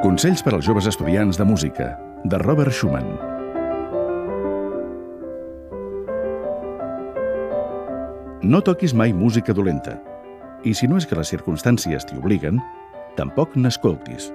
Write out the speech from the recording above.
Consells per als joves estudiants de música, de Robert Schumann. No toquis mai música dolenta. I si no és que les circumstàncies t'hi obliguen, tampoc n'escoltis.